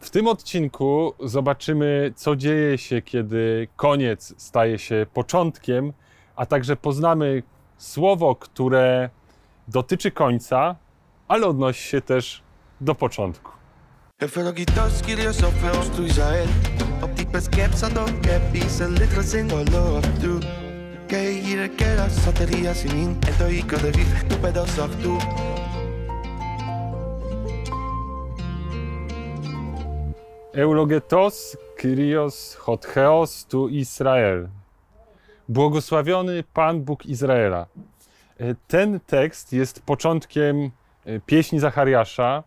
W tym odcinku zobaczymy, co dzieje się, kiedy koniec staje się początkiem, a także poznamy słowo, które dotyczy końca, ale odnosi się też do początku. Eulogetos, Kyrios, Hotcheos, tu Israel. Błogosławiony Pan Bóg Izraela. E, Ten tekst jest początkiem e, pieśni Zachariasza.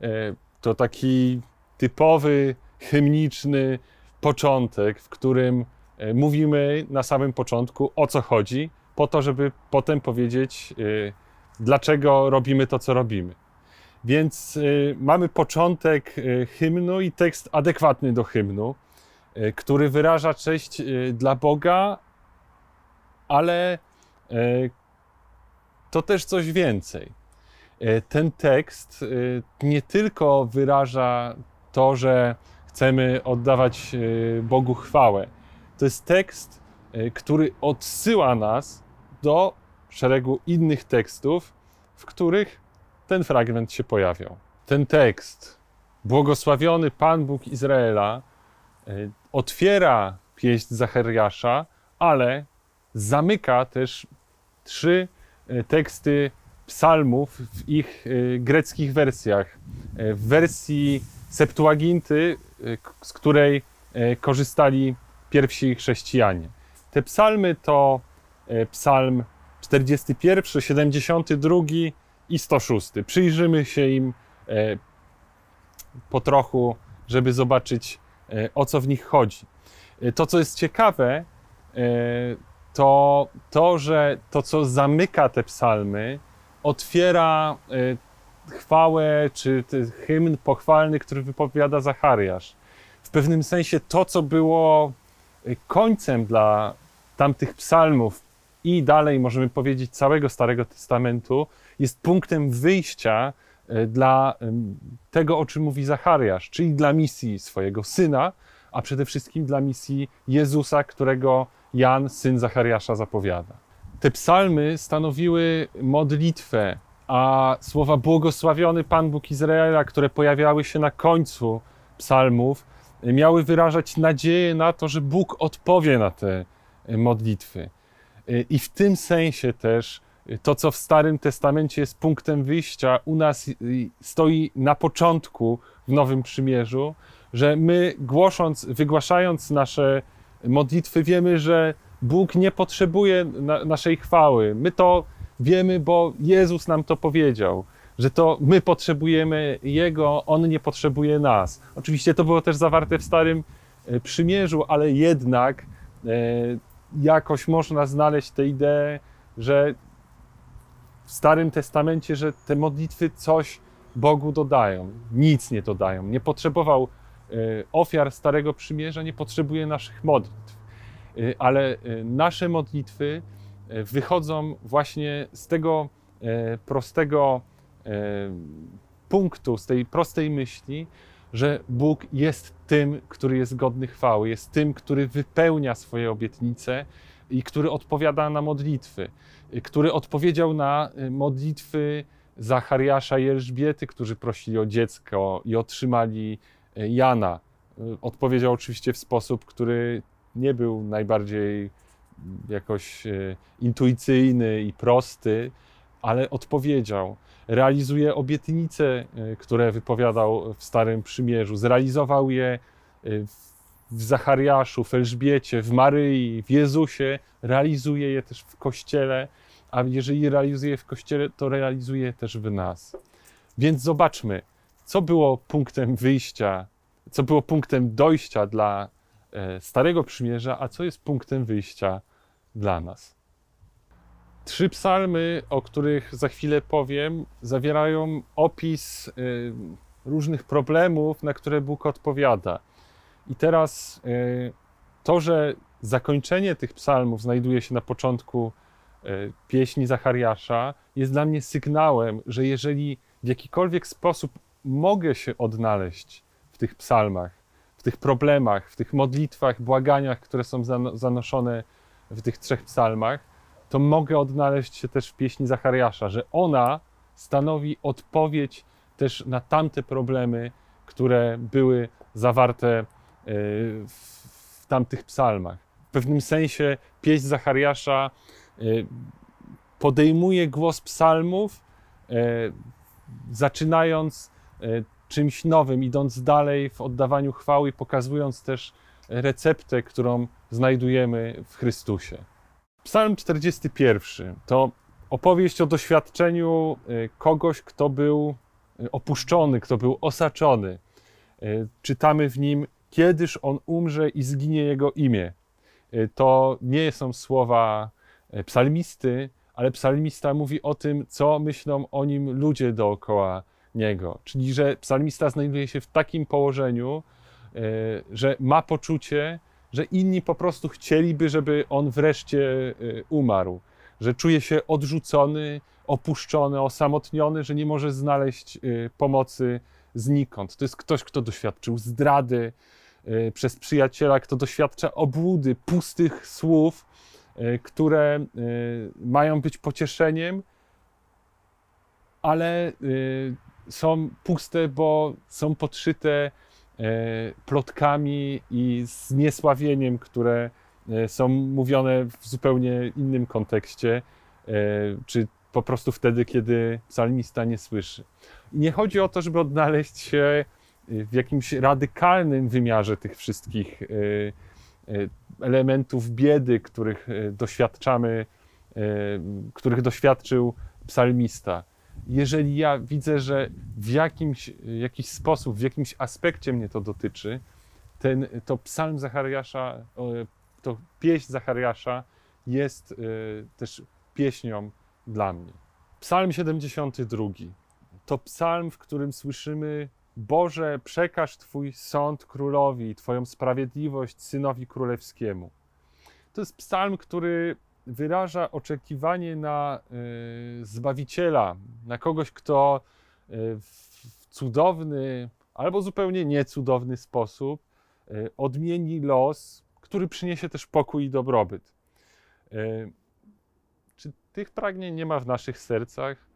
E, To taki typowy, hymniczny początek, w którym mówimy na samym początku o co chodzi, po to, żeby potem powiedzieć, dlaczego robimy to, co robimy. Więc y, mamy początek y, hymnu i tekst adekwatny do hymnu, y, który wyraża cześć dla Boga, ale to też coś więcej. Ten tekst nie tylko wyraża to, że chcemy oddawać Bogu chwałę. To jest tekst, który odsyła nas do szeregu innych tekstów, w których ten fragment się pojawiał. Ten tekst, błogosławiony Pan Bóg Izraela, y, otwiera pieśń Zachariasza, ale zamyka też trzy y, teksty psalmów w ich y, greckich wersjach. W wersji Septuaginty, z której korzystali pierwsi chrześcijanie. Te psalmy to psalm 41, 72 i 106. Przyjrzymy się im e, po trochu, żeby zobaczyć, e, o co w nich chodzi. E, To, co jest ciekawe, to to, że to, co zamyka te psalmy, otwiera chwałę, czy hymn pochwalny, który wypowiada Zachariasz. W pewnym sensie to, co było końcem dla tamtych psalmów i dalej możemy powiedzieć całego Starego Testamentu, jest punktem wyjścia e, dla tego, o czym mówi Zachariasz, czyli dla misji swojego syna, a przede wszystkim dla misji Jezusa, którego Jan, syn Zachariasza, zapowiada. Te psalmy stanowiły modlitwę, a słowa błogosławiony Pan Bóg Izraela, które pojawiały się na końcu psalmów, miały wyrażać nadzieję na to, że Bóg odpowie na te modlitwy. E, I w tym sensie też e, to, co w Starym Testamencie jest punktem wyjścia, u nas y, stoi na początku w Nowym Przymierzu, że my głosząc, wygłaszając nasze modlitwy, wiemy, że Bóg nie potrzebuje na, naszej chwały. My to wiemy, bo Jezus nam to powiedział, że to my potrzebujemy Jego, On nie potrzebuje nas. Oczywiście to było też zawarte w Starym Przymierzu, ale jednak e, jakoś można znaleźć tę ideę, że w Starym Testamencie, że te modlitwy coś Bogu dodają. Nic nie dodają. Nie potrzebował e, ofiar Starego Przymierza, nie potrzebuje naszych modlitw. E, Ale e, nasze modlitwy wychodzą właśnie z tego prostego punktu, z tej prostej myśli, że Bóg jest tym, który jest godny chwały, jest tym, który wypełnia swoje obietnice i który odpowiada na modlitwy, który odpowiedział na y, modlitwy Zachariasza i Elżbiety, którzy prosili o dziecko i otrzymali y, Jana. Y, Odpowiedział oczywiście w sposób, który nie był najbardziej mm, jakoś intuicyjny i prosty, ale odpowiedział. Realizuje obietnice, y, które wypowiadał w Starym Przymierzu. Zrealizował je w w Zachariaszu, w Elżbiecie, w Maryi, w Jezusie, realizuje je też w Kościele, a jeżeli realizuje w Kościele, to realizuje też w nas. Więc zobaczmy, co było punktem wyjścia, co było punktem dojścia dla e, Starego Przymierza, a co jest punktem wyjścia dla nas. Trzy psalmy, o których za chwilę powiem, zawierają opis y, różnych problemów, na które Bóg odpowiada. I teraz y, to, że zakończenie tych psalmów znajduje się na początku y, pieśni Zachariasza, jest dla mnie sygnałem, że jeżeli w jakikolwiek sposób mogę się odnaleźć w w tych psalmach, w tych problemach, w tych modlitwach, błaganiach, które są zanoszone w tych trzech psalmach, to mogę odnaleźć się też w pieśni Zachariasza, że ona stanowi odpowiedź też na tamte problemy, które były zawarte e, w tamtych psalmach. W pewnym sensie pieśń Zachariasza e, podejmuje głos psalmów, e, zaczynając czymś nowym, idąc dalej w oddawaniu chwały, pokazując też receptę, którą znajdujemy w Chrystusie. Psalm 41 to opowieść o doświadczeniu kogoś, kto był opuszczony, kto był osaczony. E, czytamy w nim, kiedyż on umrze i zginie jego imię. To nie są słowa psalmisty, ale psalmista mówi o tym, co myślą o nim ludzie dookoła niego. Czyli, że psalmista znajduje się w takim położeniu, że ma poczucie, że inni po prostu chcieliby, żeby on wreszcie umarł, że czuje się odrzucony, opuszczony, osamotniony, że nie może znaleźć y, pomocy znikąd. To jest ktoś, kto doświadczył zdrady y, przez przyjaciela, kto doświadcza obłudy, pustych słów, y, które mają być pocieszeniem, ale są puste, bo są podszyte plotkami i zniesławieniem, które są mówione w zupełnie innym kontekście, czy po prostu wtedy, kiedy psalmista nie słyszy. Nie chodzi o to, żeby odnaleźć się w jakimś radykalnym wymiarze tych wszystkich e, e, elementów biedy, których e, doświadczamy, których doświadczył psalmista. Jeżeli ja widzę, że w jakimś jakiś sposób, w jakimś aspekcie mnie to dotyczy, ten, to psalm Zachariasza, to pieśń Zachariasza jest też pieśnią dla mnie. Psalm 72 to psalm, w którym słyszymy: Boże, przekaż Twój sąd królowi, Twoją sprawiedliwość synowi królewskiemu. To jest psalm, który wyraża oczekiwanie na y, zbawiciela, na kogoś, kto y, w cudowny albo zupełnie niecudowny sposób y, odmieni los, który przyniesie też pokój i dobrobyt. Tych pragnień nie ma w naszych sercach,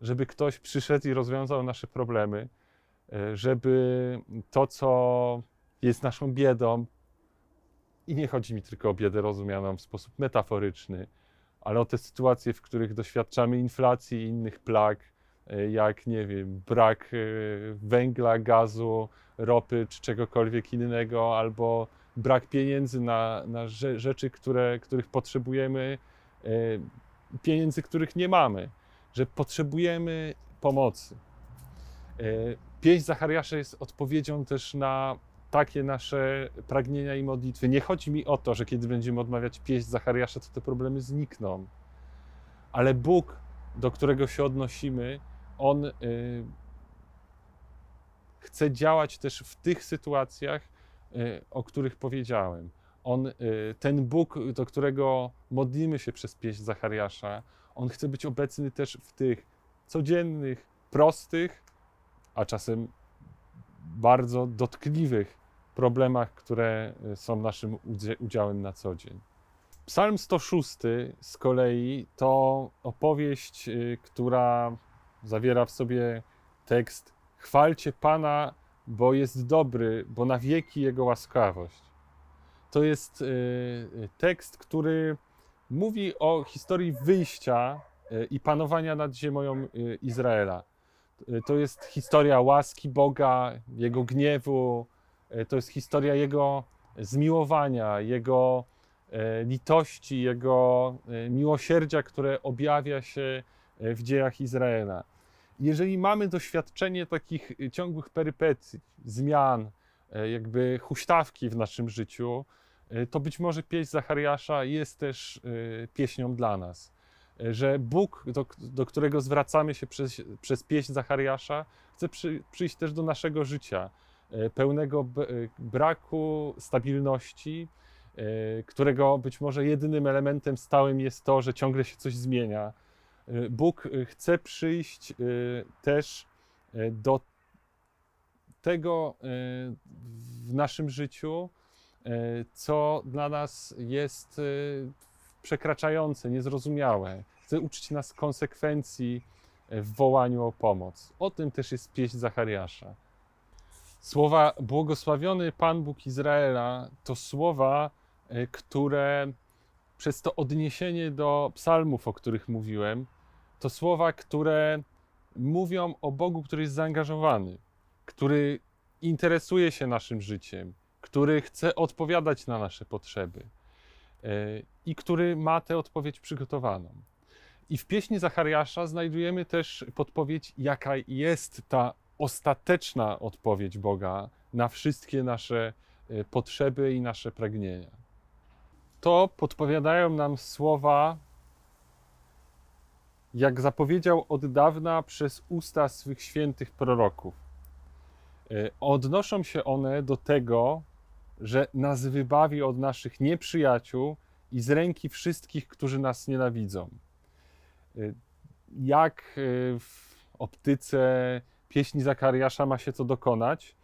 żeby ktoś przyszedł i rozwiązał nasze problemy, żeby to, co jest naszą biedą, i nie chodzi mi tylko o biedę rozumianą w sposób metaforyczny, ale o te sytuacje, w których doświadczamy inflacji i innych plag, e, jak nie wiem, brak e, węgla, gazu, ropy czy czegokolwiek innego, albo brak pieniędzy na, na rzeczy, które, których potrzebujemy, pieniędzy, których nie mamy, że potrzebujemy pomocy. E, pieśń Zachariasza jest odpowiedzią też na takie nasze pragnienia i modlitwy. Nie chodzi mi o to, że kiedy będziemy odmawiać pieśń Zachariasza, to te problemy znikną. Ale Bóg, do którego się odnosimy, On y, chce działać też w tych sytuacjach, y, o których powiedziałem. On, y, ten Bóg, do którego modlimy się przez pieśń Zachariasza, on chce być obecny też w tych codziennych, prostych, a czasem bardzo dotkliwych problemach, które y, są naszym udziałem na co dzień. Psalm 106 z kolei to opowieść, y, która zawiera w sobie tekst: Chwalcie Pana, bo jest dobry, bo na wieki Jego łaskawość to jest e, tekst, który mówi o historii wyjścia i panowania nad ziemią Izraela. To jest historia łaski Boga, jego gniewu, to jest historia jego zmiłowania, jego litości, jego miłosierdzia, które objawia się w dziejach Izraela. Jeżeli mamy doświadczenie takich ciągłych perypetii, zmian, jakby huśtawki w naszym życiu, E, to być może pieśń Zachariasza jest też e, pieśnią dla nas. E, że Bóg, do, do którego zwracamy się przez, przez pieśń Zachariasza, chce przy, przyjść też do naszego życia, pełnego braku stabilności, którego być może jedynym elementem stałym jest to, że ciągle się coś zmienia. Bóg chce przyjść też do tego e, w naszym życiu, e, co dla nas jest e, przekraczające, niezrozumiałe. Chce uczyć nas konsekwencji e, w wołaniu o pomoc. O tym też jest pieśń Zachariasza. Słowa błogosławiony Pan Bóg Izraela to słowa, e, które przez to odniesienie do psalmów, o których mówiłem, to słowa, które mówią o Bogu, który jest zaangażowany, który interesuje się naszym życiem, który chce odpowiadać na nasze potrzeby e, i który ma tę odpowiedź przygotowaną. I w pieśni Zachariasza znajdujemy też podpowiedź, jaka jest ta ostateczna odpowiedź Boga na wszystkie nasze e, potrzeby i nasze pragnienia. To podpowiadają nam słowa, jak zapowiedział od dawna przez usta swych świętych proroków. E, Odnoszą się one do tego, że nas wybawi od naszych nieprzyjaciół i z ręki wszystkich, którzy nas nienawidzą. E, Jak w optyce pieśni Zakariasza ma się to dokonać?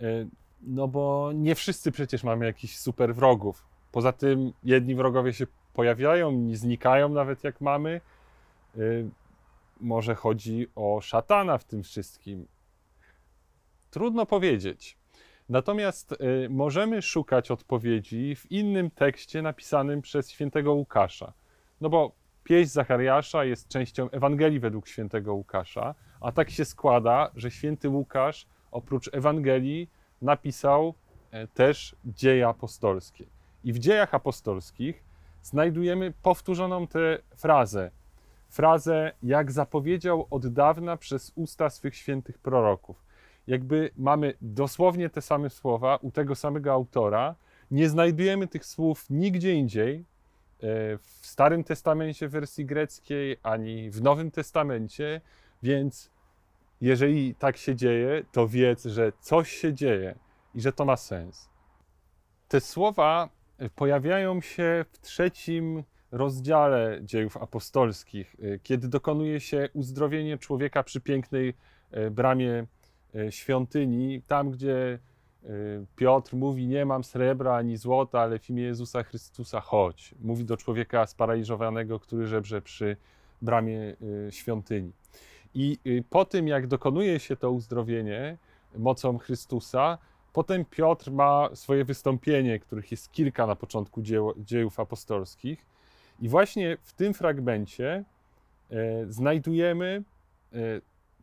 E, No bo nie wszyscy przecież mamy jakichś super wrogów. Poza tym jedni wrogowie się pojawiają, znikają nawet jak mamy. E, Może chodzi o szatana w tym wszystkim. Trudno powiedzieć. Natomiast y, możemy szukać odpowiedzi w innym tekście napisanym przez świętego Łukasza. No bo pieśń Zachariasza jest częścią Ewangelii według świętego Łukasza, a tak się składa, że święty Łukasz oprócz Ewangelii napisał e, też dzieje apostolskie. I w dziejach apostolskich znajdujemy powtórzoną tę frazę. Frazę, jak zapowiedział od dawna przez usta swych świętych proroków jakby mamy dosłownie te same słowa u tego samego autora. Nie znajdujemy tych słów nigdzie indziej e, w Starym Testamencie w wersji greckiej, ani w Nowym Testamencie, więc jeżeli tak się dzieje, to wiedz, że coś się dzieje i że to ma sens. Te słowa pojawiają się w trzecim rozdziale dziejów apostolskich, e, kiedy dokonuje się uzdrowienie człowieka przy pięknej e, bramie e, świątyni, tam gdzie e, Piotr mówi: Nie mam srebra ani złota, ale w imię Jezusa Chrystusa chodź. Mówi do człowieka sparaliżowanego, który żebrze przy bramie e, świątyni. I e, po tym, jak dokonuje się to uzdrowienie mocą Chrystusa, potem Piotr ma swoje wystąpienie, których jest kilka na początku dzieł, dziejów apostolskich. I właśnie w tym fragmencie e, znajdujemy e,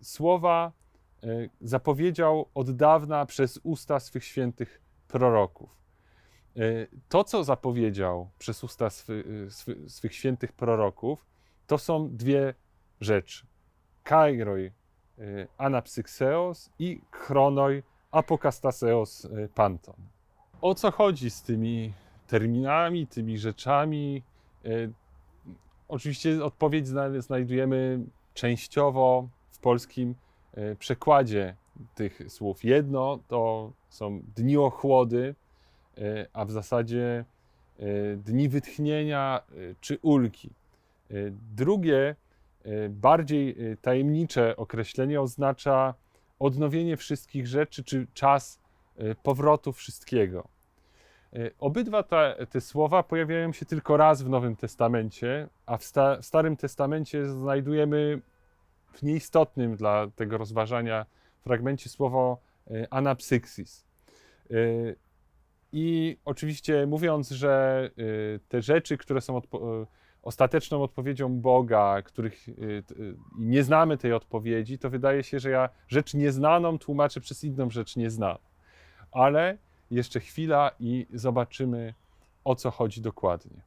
słowa e, zapowiedział od dawna przez usta swych świętych proroków. E, To, co zapowiedział przez usta swy, swy, swych świętych proroków, to są dwie rzeczy. Kairoi e, anapsykseos i chronoi apokastaseos e, panton. O co chodzi z tymi terminami, tymi rzeczami? E, Oczywiście odpowiedź zna- znajdujemy częściowo w polskim przekładzie tych słów. Jedno to są dni ochłody, a w zasadzie dni wytchnienia czy ulgi. Drugie, bardziej e, tajemnicze określenie oznacza odnowienie wszystkich rzeczy, czy czas e, powrotu wszystkiego. Obydwa te, te słowa pojawiają się tylko raz w Nowym Testamencie, a w, sta, w Starym Testamencie znajdujemy w nieistotnym dla tego rozważania fragmencie słowo anapsyksis. I oczywiście mówiąc, że te rzeczy, które są odpo- e, ostateczną odpowiedzią Boga, których e, i nie znamy tej odpowiedzi, to wydaje się, że ja rzecz nieznaną tłumaczę przez inną rzecz nieznaną. Ale jeszcze chwila i zobaczymy, o co chodzi dokładnie.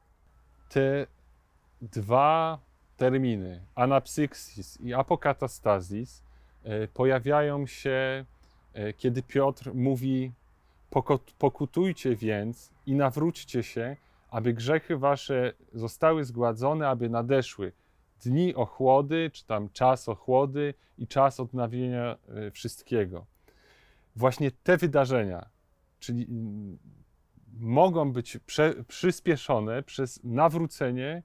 Te dwa terminy, anapsyksis i apokatastasis, e, pojawiają się, kiedy Piotr mówi: "Poko- Pokutujcie więc i nawróćcie się, aby grzechy wasze zostały zgładzone, aby nadeszły dni ochłody, czy tam czas ochłody i czas odnawienia e, wszystkiego. Właśnie te wydarzenia, czyli mm, mogą być prze, przyspieszone przez nawrócenie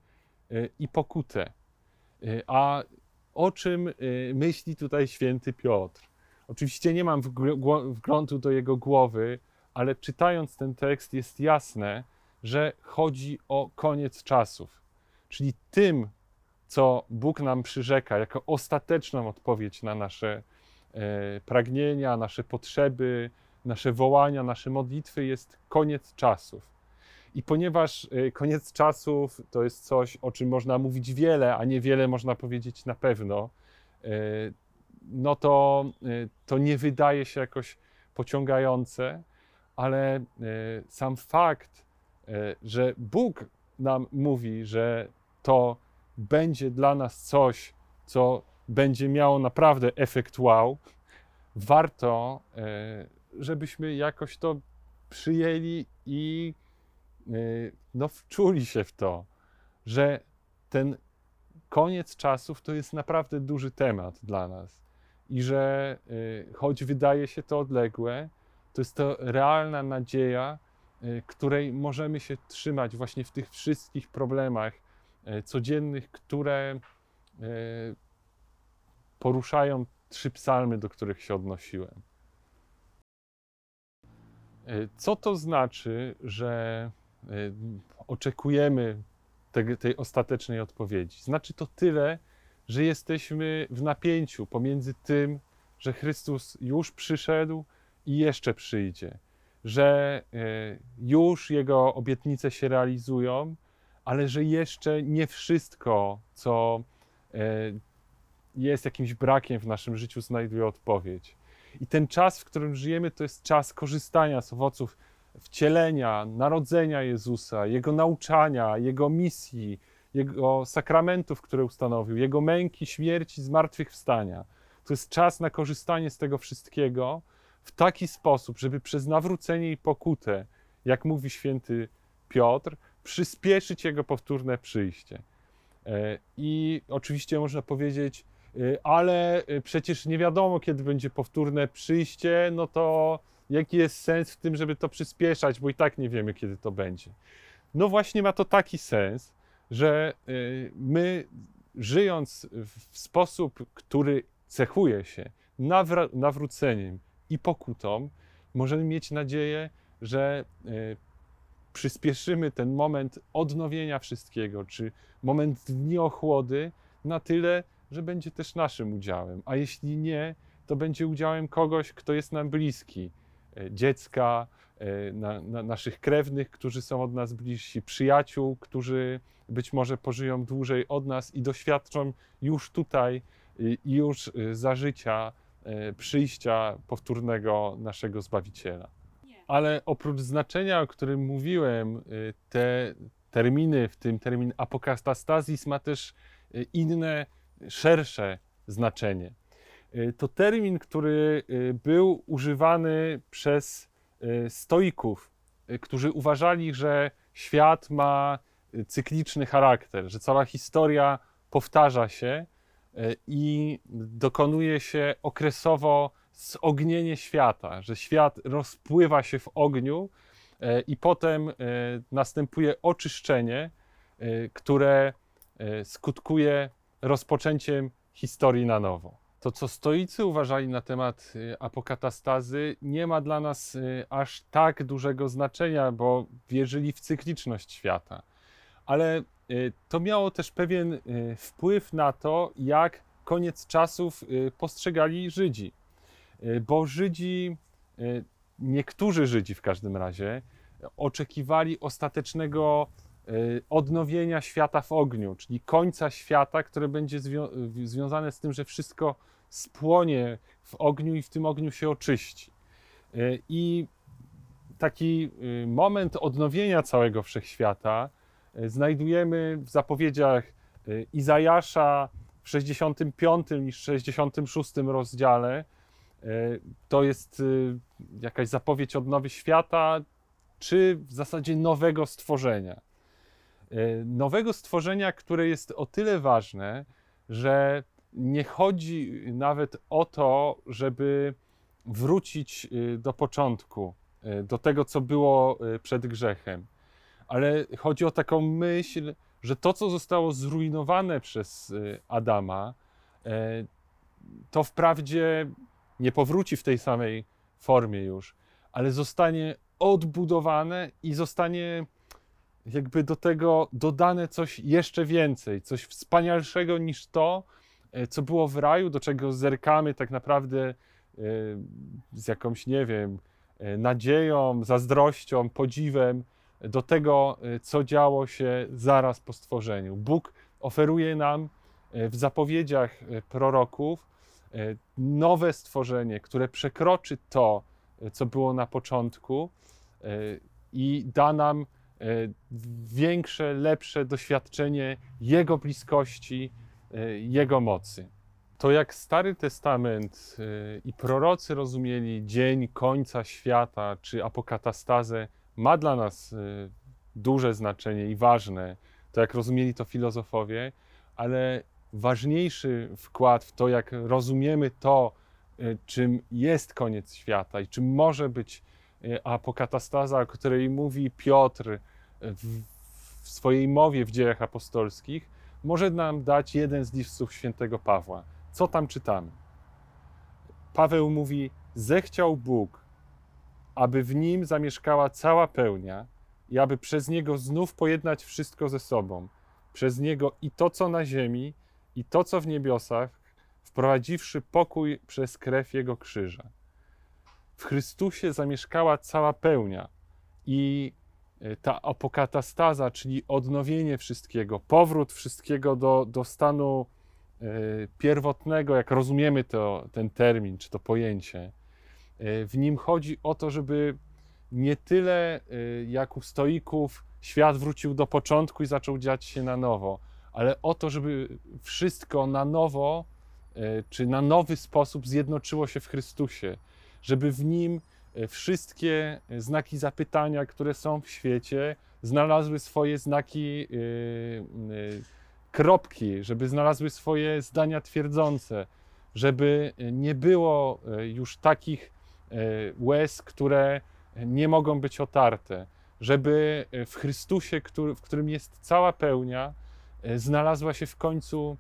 y, i pokutę. Y, A o czym myśli tutaj święty Piotr? Oczywiście nie mam wgl- wglądu do jego głowy, ale czytając ten tekst jest jasne, że chodzi o koniec czasów. Czyli tym, co Bóg nam przyrzeka jako ostateczną odpowiedź na nasze e, pragnienia, nasze potrzeby, nasze wołania, nasze modlitwy, jest koniec czasów. I ponieważ e, koniec czasów to jest coś, o czym można mówić wiele, a niewiele można powiedzieć na pewno, e, no to, to nie wydaje się jakoś pociągające, ale sam fakt, że Bóg nam mówi, że to będzie dla nas coś, co będzie miało naprawdę efekt wow, warto, e, żebyśmy jakoś to przyjęli i no, wczuli się w to, że ten koniec czasów to jest naprawdę duży temat dla nas i że choć wydaje się to odległe, to jest to realna nadzieja, której możemy się trzymać właśnie w tych wszystkich problemach codziennych, które poruszają trzy psalmy, do których się odnosiłem. Co to znaczy, że oczekujemy tej, tej ostatecznej odpowiedzi? Znaczy to tyle, że jesteśmy w napięciu pomiędzy tym, że Chrystus już przyszedł i jeszcze przyjdzie, że e, już Jego obietnice się realizują, ale że jeszcze nie wszystko, co e, jest jakimś brakiem w naszym życiu, znajduje odpowiedź. I ten czas, w którym żyjemy, to jest czas korzystania z owoców wcielenia, narodzenia Jezusa, Jego nauczania, Jego misji, Jego sakramentów, które ustanowił, Jego męki, śmierci, zmartwychwstania. To jest czas na korzystanie z tego wszystkiego w taki sposób, żeby przez nawrócenie i pokutę, jak mówi święty Piotr, przyspieszyć Jego powtórne przyjście. E, I oczywiście można powiedzieć, e, ale e, przecież nie wiadomo, kiedy będzie powtórne przyjście, no to jaki jest sens w tym, żeby to przyspieszać, bo i tak nie wiemy, kiedy to będzie. No właśnie ma to taki sens, że my żyjąc w sposób, który cechuje się nawróceniem i pokutą, możemy mieć nadzieję, że przyspieszymy ten moment odnowienia wszystkiego, czy moment dni ochłody na tyle, że będzie też naszym udziałem. A jeśli nie, to będzie udziałem kogoś, kto jest nam bliski. E, dziecka, e, na, na naszych krewnych, którzy są od nas bliżsi, przyjaciół, którzy być może pożyją dłużej od nas i doświadczą już tutaj już za życia e, przyjścia powtórnego naszego Zbawiciela. Ale oprócz znaczenia, o którym mówiłem, y, te terminy, w tym termin apokastastazis ma też y, inne, szersze znaczenie. To termin, który był używany przez stoików, którzy uważali, że świat ma cykliczny charakter, że cała historia powtarza się i dokonuje się okresowo zognienie świata, że świat rozpływa się w ogniu e, i potem e, następuje oczyszczenie, e, które skutkuje rozpoczęciem historii na nowo. To, co stoicy uważali na temat apokatastazy, nie ma dla nas aż tak dużego znaczenia, bo wierzyli w cykliczność świata. Ale to miało też pewien wpływ na to, jak koniec czasów postrzegali Żydzi. Y, bo Żydzi, y, niektórzy Żydzi w każdym razie, oczekiwali ostatecznego y, odnowienia świata w ogniu, czyli końca świata, które będzie zwią związane z tym, że wszystko spłonie w ogniu i w tym ogniu się oczyści. I taki moment odnowienia całego wszechświata znajdujemy w zapowiedziach Izajasza w 65 i 66 rozdziale, E, to jest jakaś zapowiedź odnowy świata, czy w zasadzie nowego stworzenia. E, nowego stworzenia, które jest o tyle ważne, że nie chodzi nawet o to, żeby wrócić do początku, do tego, co było przed grzechem, ale chodzi o taką myśl, że to, co zostało zrujnowane przez Adama, e, to wprawdzie nie powróci w tej samej formie już, ale zostanie odbudowane i zostanie jakby do tego dodane coś jeszcze więcej, coś wspanialszego niż to, e, co było w raju, do czego zerkamy tak naprawdę e, z jakąś, nie wiem, nadzieją, zazdrością, podziwem do tego, co działo się zaraz po stworzeniu. Bóg oferuje nam w zapowiedziach proroków nowe stworzenie, które przekroczy to, co było na początku i da nam większe, lepsze doświadczenie Jego bliskości, Jego mocy. To jak Stary Testament i prorocy rozumieli dzień końca świata czy apokatastazę, ma dla nas duże znaczenie i ważne, to jak rozumieli to filozofowie, ale ważniejszy wkład w to, jak rozumiemy to, czym jest koniec świata i czym może być apokatastaza, o której mówi Piotr w, w swojej mowie w dziejach apostolskich, może nam dać jeden z listów świętego Pawła. Co tam czytamy? Paweł mówi: Zechciał Bóg, aby w nim zamieszkała cała pełnia i aby przez niego znów pojednać wszystko ze sobą, przez niego i to, co na ziemi, i to, co w niebiosach, wprowadziwszy pokój przez krew jego krzyża. W Chrystusie zamieszkała cała pełnia i E, ta apokatastaza, czyli odnowienie wszystkiego, powrót wszystkiego do, do stanu e, pierwotnego, jak rozumiemy to, ten termin czy to pojęcie. E, w nim chodzi o to, żeby nie tyle jak u stoików świat wrócił do początku i zaczął dziać się na nowo, ale o to, żeby wszystko na nowo czy na nowy sposób zjednoczyło się w Chrystusie, żeby w nim E, wszystkie znaki zapytania, które są w świecie, znalazły swoje znaki e, e, kropki, żeby znalazły swoje zdania twierdzące, żeby nie było już takich łez, które nie mogą być otarte, żeby w Chrystusie, w którym jest cała pełnia, znalazła się w końcu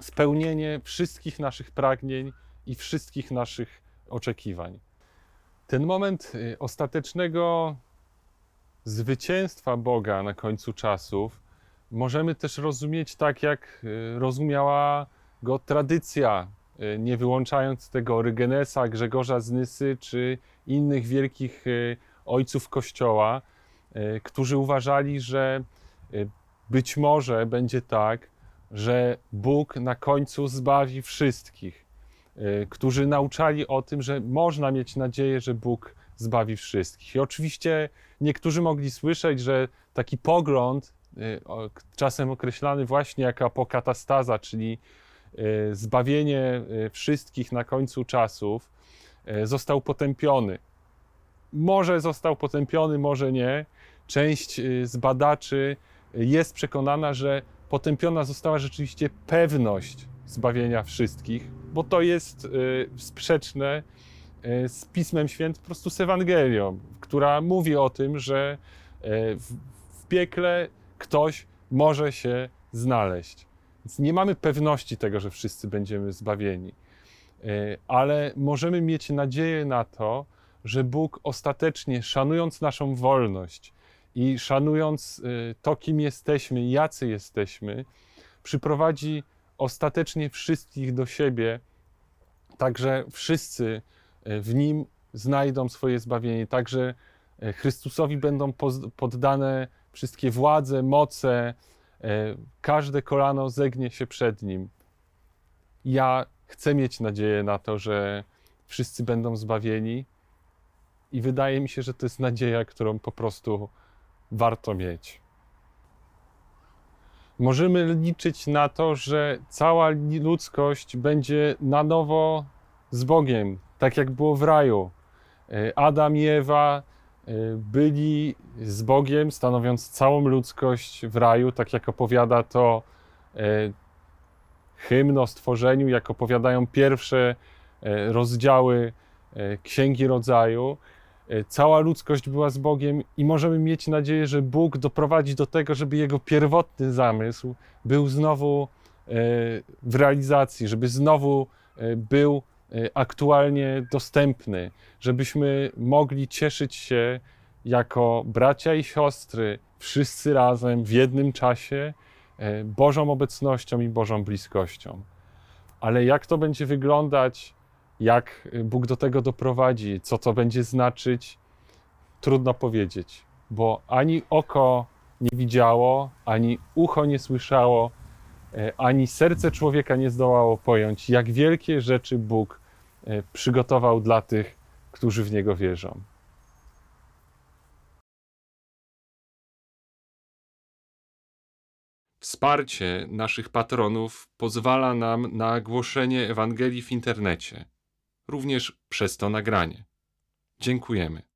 spełnienie wszystkich naszych pragnień i wszystkich naszych oczekiwań. Ten moment ostatecznego zwycięstwa Boga na końcu czasów możemy też rozumieć tak, jak rozumiała go tradycja, nie wyłączając tego Orygenesa, Grzegorza z Nysy czy innych wielkich ojców Kościoła, którzy uważali, że być może będzie tak, że Bóg na końcu zbawi wszystkich którzy nauczali o tym, że można mieć nadzieję, że Bóg zbawi wszystkich. I oczywiście niektórzy mogli słyszeć, że taki pogląd, czasem określany właśnie jako apokatastaza, czyli zbawienie wszystkich na końcu czasów, został potępiony. Może został potępiony, może nie. Część z badaczy jest przekonana, że potępiona została rzeczywiście pewność zbawienia wszystkich, bo to jest y, sprzeczne y, z Pismem Świętym, po prostu z Ewangelią, która mówi o tym, że y, w piekle ktoś może się znaleźć. Więc nie mamy pewności tego, że wszyscy będziemy zbawieni, ale możemy mieć nadzieję na to, że Bóg ostatecznie, szanując naszą wolność i szanując to, kim jesteśmy, jacy jesteśmy, przyprowadzi ostatecznie wszystkich do siebie, także wszyscy e, w Nim znajdą swoje zbawienie, także Chrystusowi będą poddane wszystkie władze, moce, każde kolano zegnie się przed Nim. Ja chcę mieć nadzieję na to, że wszyscy będą zbawieni i wydaje mi się, że to jest nadzieja, którą po prostu warto mieć możemy liczyć na to, że cała ludzkość będzie na nowo z Bogiem, tak jak było w raju. E, Adam i Ewa e, byli z Bogiem, stanowiąc całą ludzkość w raju, tak jak opowiada to e, hymn o stworzeniu, jak opowiadają pierwsze rozdziały Księgi Rodzaju. Cała ludzkość była z Bogiem i możemy mieć nadzieję, że Bóg doprowadzi do tego, żeby jego pierwotny zamysł był znowu w realizacji, żeby znowu był aktualnie dostępny, żebyśmy mogli cieszyć się jako bracia i siostry, wszyscy razem w jednym czasie, e, Bożą obecnością i Bożą bliskością. Ale jak to będzie wyglądać, jak Bóg do tego doprowadzi, co to będzie znaczyć, trudno powiedzieć, bo ani oko nie widziało, ani ucho nie słyszało, e, ani serce człowieka nie zdołało pojąć, jak wielkie rzeczy Bóg przygotował dla tych, którzy w Niego wierzą. Wsparcie naszych patronów pozwala nam na głoszenie Ewangelii w internecie, również przez to nagranie. Dziękujemy.